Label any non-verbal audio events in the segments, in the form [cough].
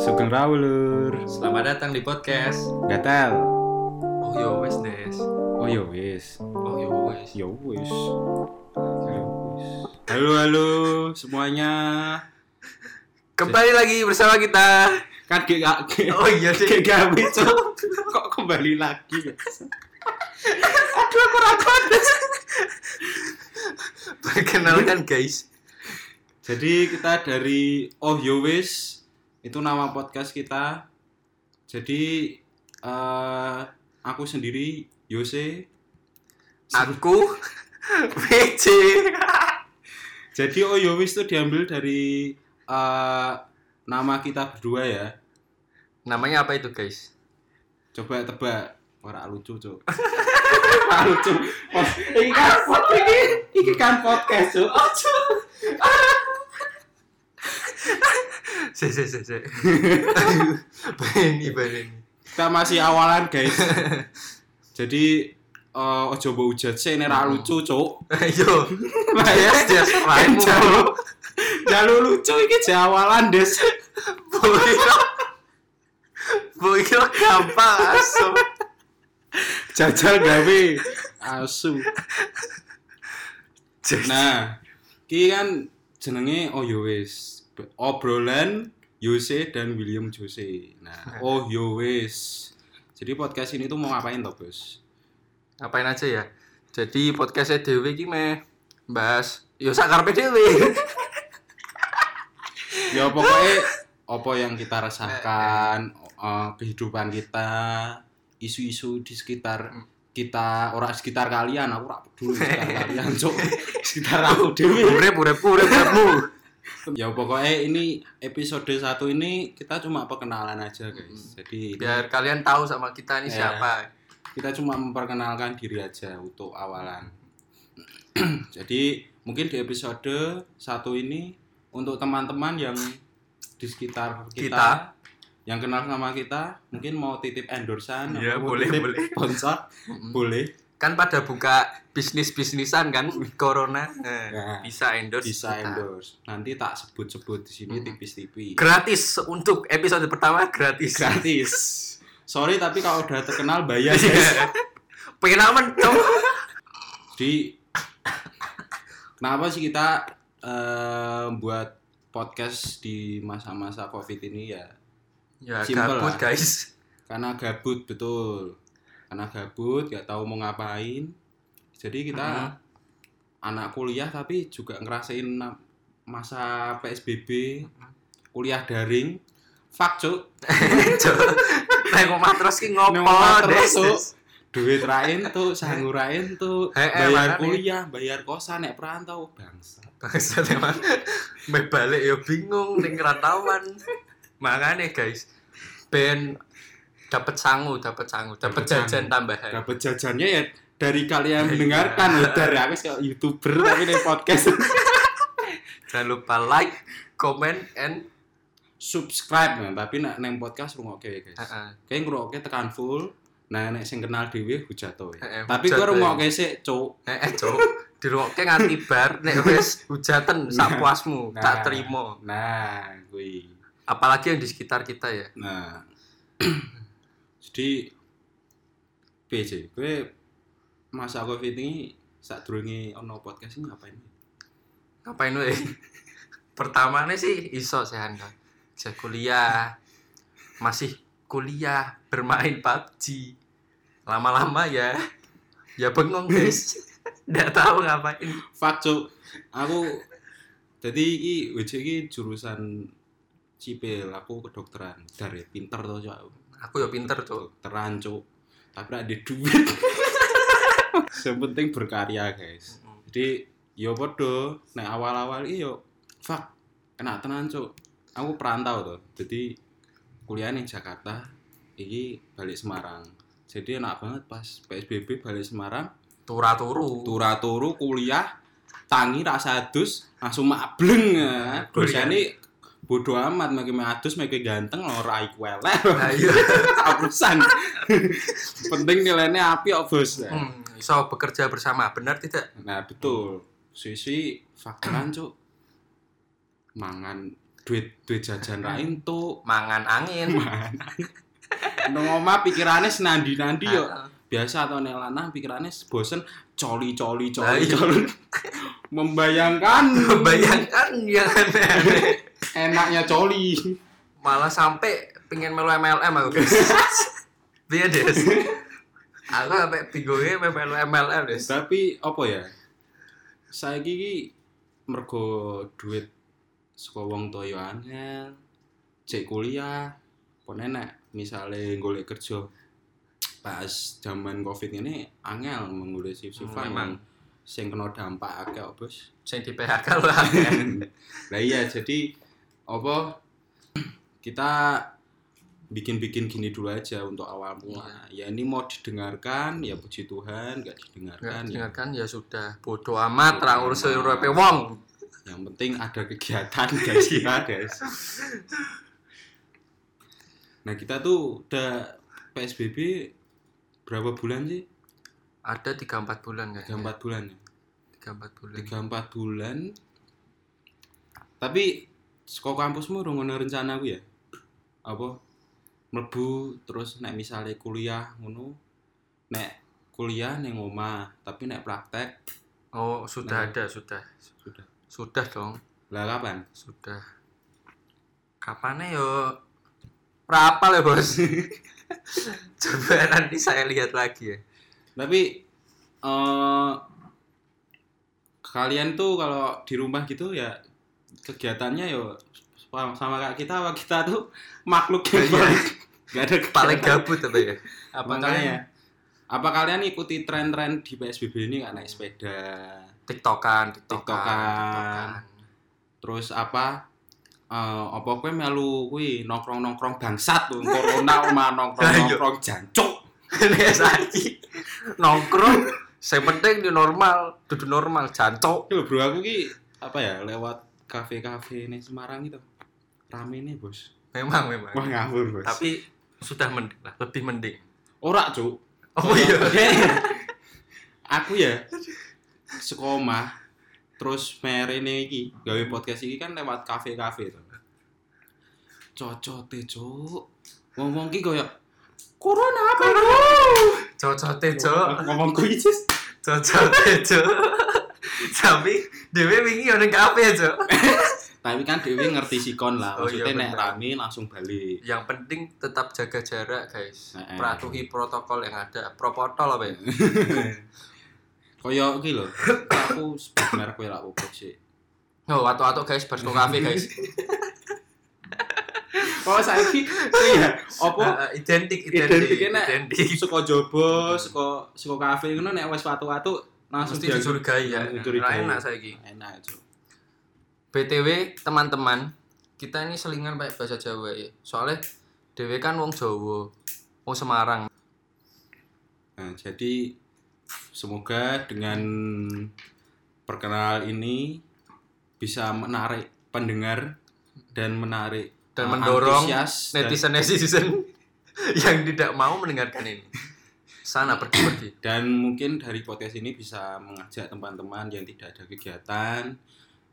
Sugeng Raulur. Selamat datang di podcast. Gatel. Oh yo wes des. Oh yo wis. Oh yo wes. Yo wis. Halo halo semuanya. Kembali lagi bersama kita. Kan gak Oh iya sih. gak. Kok kembali lagi? Aduh aku rakon. Perkenalkan guys. Jadi kita dari Oh Yo Wis itu nama podcast kita. Jadi eh aku sendiri Yose. Aku [laughs] WC. [laughs] Jadi Oh Yo Wis itu diambil dari eh nama kita berdua ya. Namanya apa itu guys? Coba tebak. Ora lucu, Cuk. [laughs] Ora lucu. Oh, Iki kan podcast iki kan podcast, Cuk. Se se se se. Bani bani. Kita masih awalan, guys. Jadi eh ojo mbok ujat sih nek ra lucu, Cuk. Ayo. Yes. Kan Raimu. jalur lucu iki jawalan, Des. Boy. Boy kira gampang asu. Jajal gawe asu. Nah, ki kan jenenge oh yo wis. Obrolan Yose dan William Jose. Nah, oh yo wis. Jadi podcast ini tuh mau ngapain toh, Bos? Ngapain aja ya? Jadi podcastnya Dewi iki meh bahas yo sakarpe dhewe. [laughs] Ya pokoknya apa yang kita rasakan, eh, kehidupan kita, isu-isu di sekitar kita, orang sekitar kalian, aku rak peduli sekitar [laughs] kalian, cok. sekitar aku dewi. Urip urip urip uripmu. Ya pokoknya ini episode satu ini kita cuma perkenalan aja guys. Jadi Biar kalian tahu sama kita ini Ya. siapa. kita cuma memperkenalkan diri aja untuk awalan. [clears throat] Jadi mungkin di episode satu ini untuk teman-teman yang di sekitar kita, Kita. yang kenal sama kita mungkin mau titip endorsean mau boleh, titip boleh. sponsor [laughs] boleh Kan pada buka bisnis-bisnisan kan [laughs] corona. Nah, bisa endorse. bisa kita. endorse. Nanti tak sebut-sebut di sini Mm. tipis-tipis. Gratis untuk episode pertama gratis. Gratis. [laughs] Sorry tapi kalau udah terkenal bayar Iya. guys. Pengen aman dong. Jadi kenapa sih kita eh, buat podcast di masa-masa covid ini ya? Ya Simple gabut lah. guys. Karena gabut betul. Karena gabut, gak tahu mau ngapain. Jadi kita Mhm. anak kuliah tapi juga ngerasain masa PSBB, kuliah daring. Fuck cuk. Nek omah terus ki ngopo? Cuk. duit rain tuh, sanggup rain tuh, Eh, eh, bayar kuliah, bayar kosan, nek perantau, bangsa. Bangsat emang. Mek balik ya bingung ning rantauan. Makanya guys, ben dapat sangu, dapat sangu, dapat jajan sangu. tambahan. dapat jajannya ya dari kalian Iya. mendengarkan loh dari aku sih youtuber tapi di podcast [laughs] Jangan lupa like, comment, and subscribe nah, tapi nak neng podcast rungokke ya guys Heeh. kayak ngrungokke tekan full nah nek sing kenal dhewe hujato ya tapi gua ya. rungokke sik cuk eh, eh cok, dirungokke nganti bar nek wis hujatan sak puasmu, Nah. tak terima. nah kuwi Apalagi yang di sekitar kita ya. nah jadi PJ gue masa covid ini saat durunge ono podcast ini ngapain Ngapain we? [laughs] Pertamanya sih iso sih Anda. Saya kuliah, masih kuliah bermain PUBG. Lama-lama ya, ya bengong guys. [laughs] Nggak tahu ngapain. Fuck cuk. Aku jadi iki WJ iki jurusan sipil, aku kedokteran. Dari pinter to cuk. Aku. Ya pinter tuh. Kedokteran cuk. Tapi ada duit. [laughs] Yang penting berkarya, guys. Jadi yo podo nek awal-awal iki yo fuck kena tenan cuk. Aku perantau tuh. Jadi kuliah ning Jakarta, iki balik Semarang. Jadi enak banget pas PSBB balik Semarang, Tura-turu. tura turu kuliah tangi rasa adus langsung mableng ya. Kuliah. Bodoh amat makin adus makin ganteng ora iku elek. Nah, iya. [laughs] Urusan. Penting nilainya api kok, Bos. Hmm, iso bekerja bersama, benar tidak? Nah, betul. Sisi faktoran, Cuk. Mangan duit duit jajan ra entuk mangan angin nang omah pikirane senandi-nandi yo Heeh. biasa atau nek lanang pikirane bosen coli coli coli iya. coli [laughs] membayangkan bayangkan yang aneh-aneh [laughs] enaknya coli. Malah sampai pengen melu MLM aku. [laughs] Guys dia des? Aku sampai bingungnya melu MLM des. Tapi apa ya? Saya gigi mergo duit saka wong tuwa yo angel cek kuliah. Apa nenek misalnya golek kerja pas zaman covid ini angel menggolek shift shiftan Memang. sing kena dampak akeh bos. Sing di PHK lah. [laughs] Lah iya jadi apa? Kita bikin-bikin gini dulu aja untuk awal mula. Ya ini mau didengarkan ya puji Tuhan nggak didengarkan ya. dengarkan ya sudah. Bodoh amat ra uripe wong. Yang penting ada kegiatan [laughs] guys kita guys. Nah kita tuh udah PSBB berapa bulan sih? Ada tiga empat bulan tiga kan empat bulan ya? Tiga empat bulan. Tiga empat bulan. Tapi sekolah kampusmu ngono rencana aku ya? Apa? Mlebu terus nek misalnya kuliah ngono nek kuliah neng omah tapi nek praktek oh sudah Nah. ada sudah. Sudah. Sudah dong. Lah kapan? Sudah. Kapannya yo berapa ya bos. [laughs] Coba nanti saya lihat lagi ya. Tapi eh kalian tuh kalau di rumah gitu ya kegiatannya yo sama sama kayak kita apa kita tuh makhluk yang Iya. paling [laughs] gak ada paling kegiatan. gabut apa ya? Apa Makanya, kalian? Apa kalian ikuti tren-tren di PSBB ini nggak? Naik sepeda tiktokan tiktokan, Tiktokan. terus apa? Eh apa kue melu kui nongkrong nongkrong bangsat tuh corona oma [laughs] nongkrong Ayo. nongkrong jancuk. [laughs] Saiki nongkrong saya penting di normal duduk normal jantok Yo bro aku ki apa ya lewat kafe-kafe nih Semarang itu rame nih bos. Memang memang. Wah ngawur bos. Tapi sudah mending lah lebih mending. Ora cuk. Oh iya. Aku ya sekomah terus merene iki gawe podcast iki kan lewat kafe-kafe to. Cocote cuk. Ngomong ki koyo corona apa bro? Cocok tejo ngomong kuwi cis cocok tejo tapi dewe wingi ning kafe jo tapi kan Dewi ngerti sikon lah. Oh, iya, maksudnya nek rame langsung balik. Yang penting tetap jaga jarak guys. Patuhi protokol yang ada. Protokol apa ya? [laughs] Koyo iki lho. Aku sebenarnya kowe lak opo sih? Oh atau-atau guys. Bar kafe guys. [laughs] Oh saiki iya. Apa Eh, identik identik identike nek identik. saka jaba saka saka kafe ngono nek wis watu-watu langsung mesti dicurigai ya Dicurigai. Ra enak saiki enak itu BTW teman-teman, kita ini selingan pakai bahasa Jawa ya. Soalnya Dewe kan wong Jawa, wong Semarang. nah, jadi semoga dengan perkenalan ini bisa menarik pendengar dan menarik Dan uh, mendorong Netizen-netizen [laughs] yang tidak mau mendengarkan ini. Sana pergi-pergi. [clears throat] dan mungkin dari podcast ini bisa mengajak teman-teman yang tidak ada kegiatan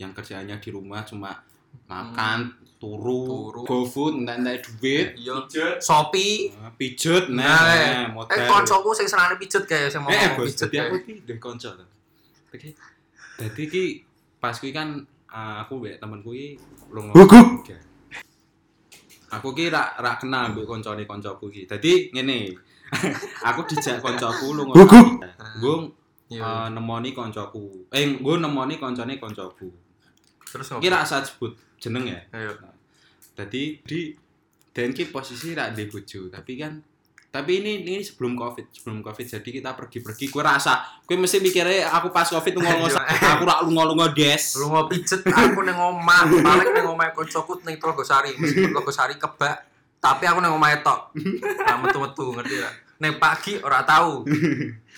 yang kerjaannya di rumah cuma makan turu, Turu. gofood entek duit Iya. pijet Shopee. nah, pijet Nah, nah, eh, modal eh koncoku sing senane pijet kayak saya mau eh pijet jadi aku kayak. ki duwe kanca to oke dadi ki pas kuwi kan ah, aku mbek temenku ki lunga aku ki rak rak kenal mbek koncone koncoku ki dadi ngene [laughs] aku dijak koncoku lunga Guguk. gue uh, nemoni koncoku. Eh gue nemoni koncone koncoku. Terus ngopo? kira saat sebut jeneng ya? Ayo. tadi di dan ki posisi rak di bojo. Tapi kan tapi ini ini sebelum covid sebelum covid. Jadi kita pergi pergi gue rasa gue mesti mikirnya aku pas covid ngomong Ayo. aku rak lunga lunga des. Lu mau pijet aku ning omah, paling ning omah koncoku ning Telogosari, meskipun Telogosari kebak, tapi aku ning omah tok. [laughs] Nah, metu-metu ngerti gak? Ning pagi ora tahu. [laughs]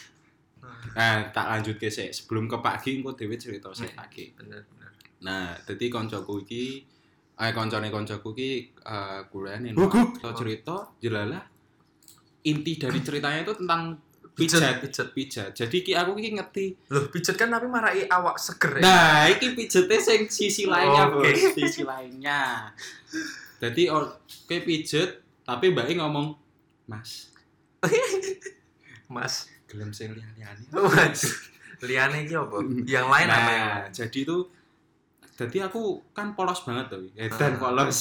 nah tak lanjut ke sebelum ke pagi gue dewi cerita sih pagi Bener bener. nah jadi koncoku iki eh koncone koncoku iki uh, kuliah nih cerita jelalah inti dari ceritanya itu tentang pijat Pijet. pijat jadi ki aku ki ngerti Loh, pijet kan tapi marai awak seger ya. nah iki pijetnya sing sisi lainnya Oke. bos sisi lainnya jadi or, kayak pijet tapi mbak ngomong mas [laughs] Mas. gelem sing liyan-liyane Waduh. Liane iki apa? Yang lain apa yang nah lain? jadi itu jadi aku kan polos banget tuh edan Ah, polos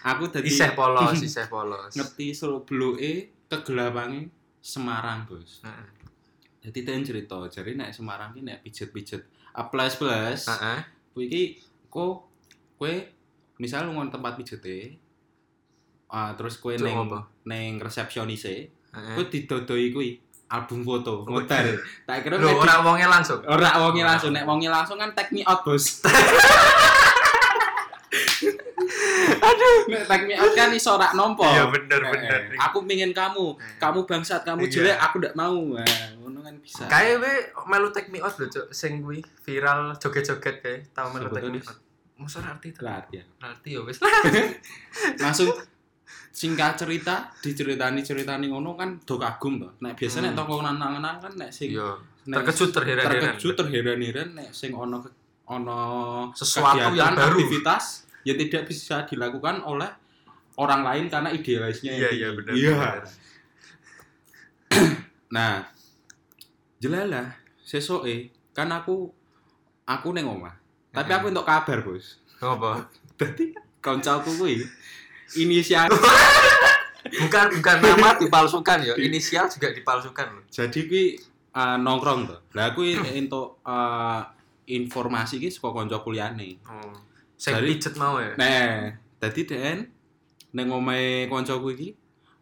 aku tadi Iseh polos, [laughs] iseh polos. ngerti seluruh bloke kegelapange Semarang bos Heeh. jadi ten cerita jadi nek Semarang ki nek pijet-pijet a plus plus Heeh. kuwi iki kok kowe misal lu ngon tempat pijete ah terus Cuk, neng apa? neng resepsionis e Heeh. kowe didodoi kuwi album foto Oh, modal tak kira Loh, nek di- ora wonge langsung. ora wonge langsung nek wonge langsung kan take me out bos [laughs] aduh nek take me out kan iso ora nompo Iya, bener, Eh, bener. aku pengen kamu Eh. kamu bangsat kamu Iya. jelek aku ndak mau nah ngono kan bisa Kayak we melu take me out lho, Cuk. Sing kuwi viral joget-joget kayak tau melu take me out. Masa ora arti ta? Lah, ya. Arti ya wis. [laughs] langsung singkat cerita diceritani ceritani ngono kan do kagum to nek biasa nek Hmm. toko nanang-nanang kan nek sing Iya. Terkejut terheran-heran. terkejut terheran-heran nek sing ono ke- ono Sesuatu yang baru. aktivitas yang tidak bisa dilakukan oleh orang lain karena idealisnya Iya, iya benar. Iya. benar. [clears throat] Nah, jelalah sesoke kan aku aku neng omah. Tapi aku untuk kabar, Bos. Apa? [laughs] Dadi kancaku kuwi inisial [laughs] Bukan bukan nama dipalsukan ya, [laughs] inisial juga dipalsukan loh. jadi kuwi uh, nongkrong to. Lah kuwi entuk uh, informasi ki saka kanca kuliahne. Oh. Sing Jadi- pijet mau ya. Nah, dadi Den neng omahe kancaku iki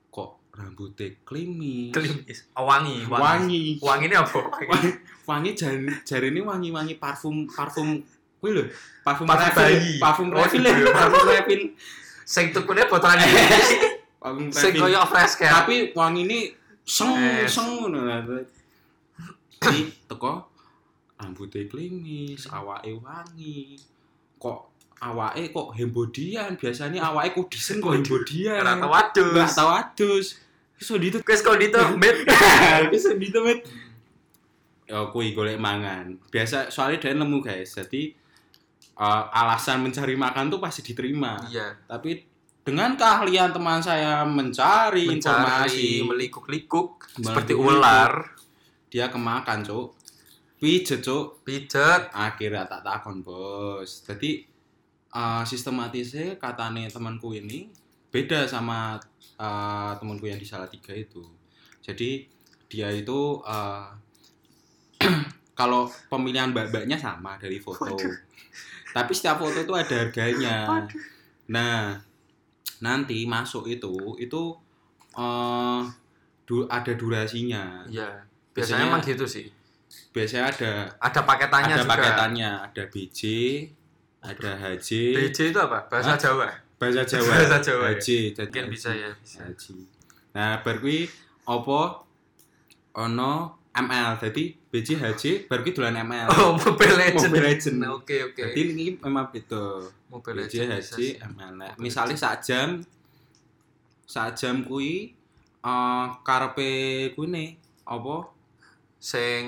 kok rambutnya klimis. Klimis. Oh, wangi, wangi. Wangi. Wangi ini apa? Wangi, wangi jari jari ini wangi-wangi parfum parfum kuwi lho, parfum bayi. parfum Oh, refill, gitu ya. parfum refill, Sing tukune botolan [laughs] parfum Sing refill. koyo fresh care. Tapi wangi ini seng seng ngono. Jadi teko rambutnya klimis, awake wangi. Kok awake kok hembodian, biasanya awake kudisen kok hembodian. Ora tau adus. Enggak tahu adus. So itu Wis kok dito, Bet. bisa gitu met ya kui golek mangan biasa soalnya dia nemu guys jadi eh, alasan mencari makan tuh pasti diterima Iya. tapi dengan keahlian teman saya mencari, informasi Mencari, melikuk-likuk Melikuk-likuk. seperti ular, dia kemakan cuk pijet cuk. Pijet. akhirnya tak takon bos. Jadi eh, sistematisnya katanya temanku ini beda sama eh, temanku yang di Salatiga itu. Jadi dia itu eh, [clears throat] kalau pemilihan mbak-mbaknya sama dari foto. Tapi setiap foto itu ada harganya. Nah nanti masuk itu itu du- ada durasinya. Iya. Biasanya- Biasanya emang gitu sih. Biasanya ada Ada paketannya ada juga. paketannya ada BJ ada HJ BJ itu apa? Bahasa Hah? Jawa. bahasa Jawa [laughs] Bahasa Jawa, ya. HJ jadi Mungkin HJ. bisa ya, bisa. HJ nah bar kuwi apa ono ML jadi BJ HJ bar kuwi dolan ML Oh, Mobile Legend. Mobile Legend. Oke, oke. jadi ini memang beda Mobile BJ Legend HJ. ML nah, misalnya sak jam sak jam kuwi eh karepe kuwi ne apa Sing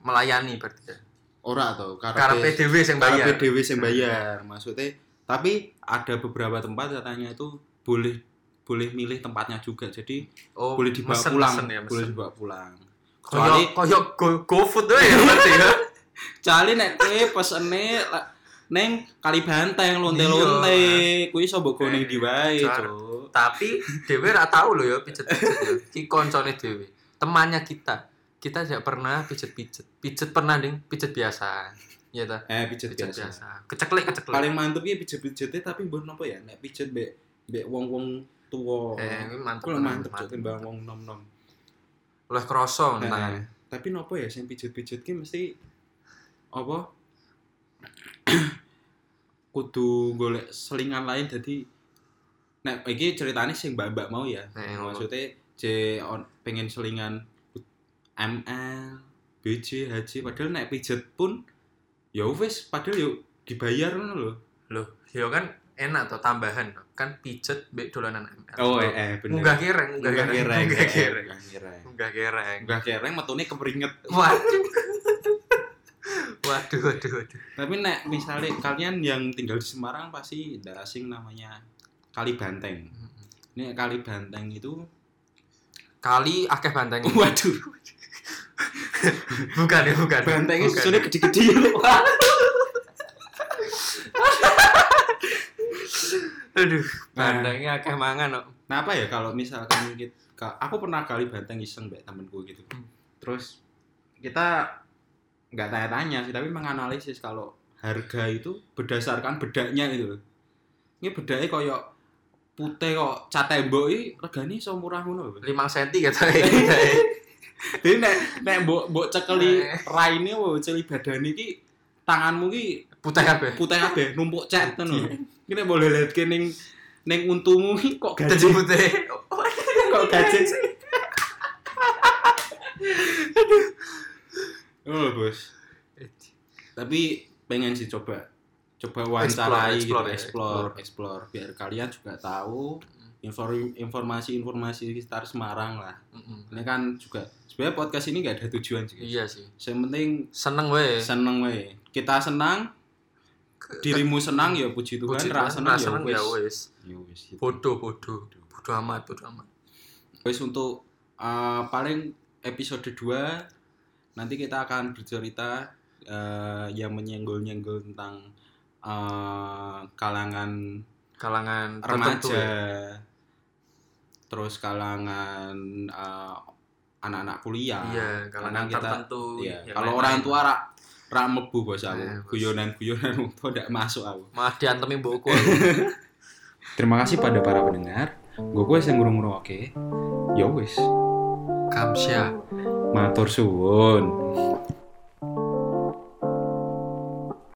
melayani berarti ya. ora to Karepe dhewe sing bayar. Karepe dhewe sing bayar. Maksudnya tapi ada beberapa tempat katanya itu boleh boleh milih tempatnya juga. Jadi Oh, boleh dibawa mesen- pulang, mesen ya, boleh dibawa pulang. Kecuali koyo go, GoFood wae ya berarti ya. [laughs] kecuali nek kowe pesene neng kali banteng lonte-lonte, kuwi iso mbok go Eh, ndi wae. Cuk. Tapi dhewe ra tahu loh ya pijet-pijet ya. Ki koncone dhewe. Temannya kita. Kita tidak pernah pijet-pijet. Pijet pernah ding, pijet biasa. Iya ta? Eh pijet Pijet biasa. biasa. Keceklek keceklek. Paling mantep ya pijet-pijetnya tapi mbok napa ya? Nek pijet mbek mbek wong-wong tuwa. Eh, mantep Kuwi tenan, mantep mantep. timbang wong nom-nom. Oleh kroso Nah, tangan. tapi nopo ya sing pijet-pijet ki mesti apa [coughs] kudu golek selingan lain jadi nek iki ceritanya sing mbak-mbak mau ya ngono. maksudnya C pengen selingan ML BJ HJ padahal nek pijet pun ya wis padahal yuk dibayar ngono lho Loh, ya kan enak tuh tambahan kan pijet mbek dolanan ML. Oh, eh, eh bener. Munggah kereng. munggah eh, kireng. Munggah kereng. Munggah kireng. Munggah kereng metune keperinget. Waduh. [laughs] waduh, waduh, waduh. Tapi nek misalnya kalian yang tinggal di Semarang pasti tidak asing namanya Kali Banteng. Ini Kali Banteng itu Kali akeh banteng. [laughs] waduh, bukan ya, bukan. bantengnya sudah gede-gede lho. Aduh, Nah. bantengnya akeh mangan kok. Nah apa ya kalau misalkan kita, aku pernah kali banteng iseng mbak temenku gitu. Hmm. Terus kita nggak tanya-tanya sih, tapi menganalisis kalau harga itu berdasarkan bedaknya gitu loh. Ini bedaknya koyo putih kok cat tembok ini regane iso murah ngono lho. 5 cm gitu ya. [laughs] Jadi nek nek mbok mbok cekeli Eh. raine mbok cekeli badane iki tanganmu iki Putih kabeh. putih kabeh numpuk cet ngono. Iki nek boleh lihat ning ning untumu iki kok gaji putih. [laughs] kok gaji sih. Oh, bos. Tapi pengen sih coba coba wawancarai gitu, Explore, explore ya, explore, explore, biar kalian juga tahu informasi-informasi sekitar Semarang lah. Mm-mm. Ini kan juga sebenarnya podcast ini nggak ada tujuan guys. Iya sih. Yang penting Seneng weh. seneng we. Kita senang, dirimu senang ya puji Tuhan, Puji Tuhan, senang ra ya seneng ya wis. Ya wis, gitu. Bodoh, bodoh. Bodoh amat, bodoh amat. Wis untuk uh, paling episode 2 nanti kita akan bercerita uh, yang menyenggol-nyenggol tentang uh, kalangan Kalangan tertentu remaja ya. Terus kalangan uh, anak-anak kuliah Iya, kalangan kita- tertentu. iya. yang kalau lain-lain. orang tua rak rak mebu bos aku bos. guyonan-guyonan wong tua ndak masuk aku malah diantemi mbokku. [laughs] terima kasih pada para pendengar gue gue yang ngurung-ngurung oke ya wis Kamsya. matur suwun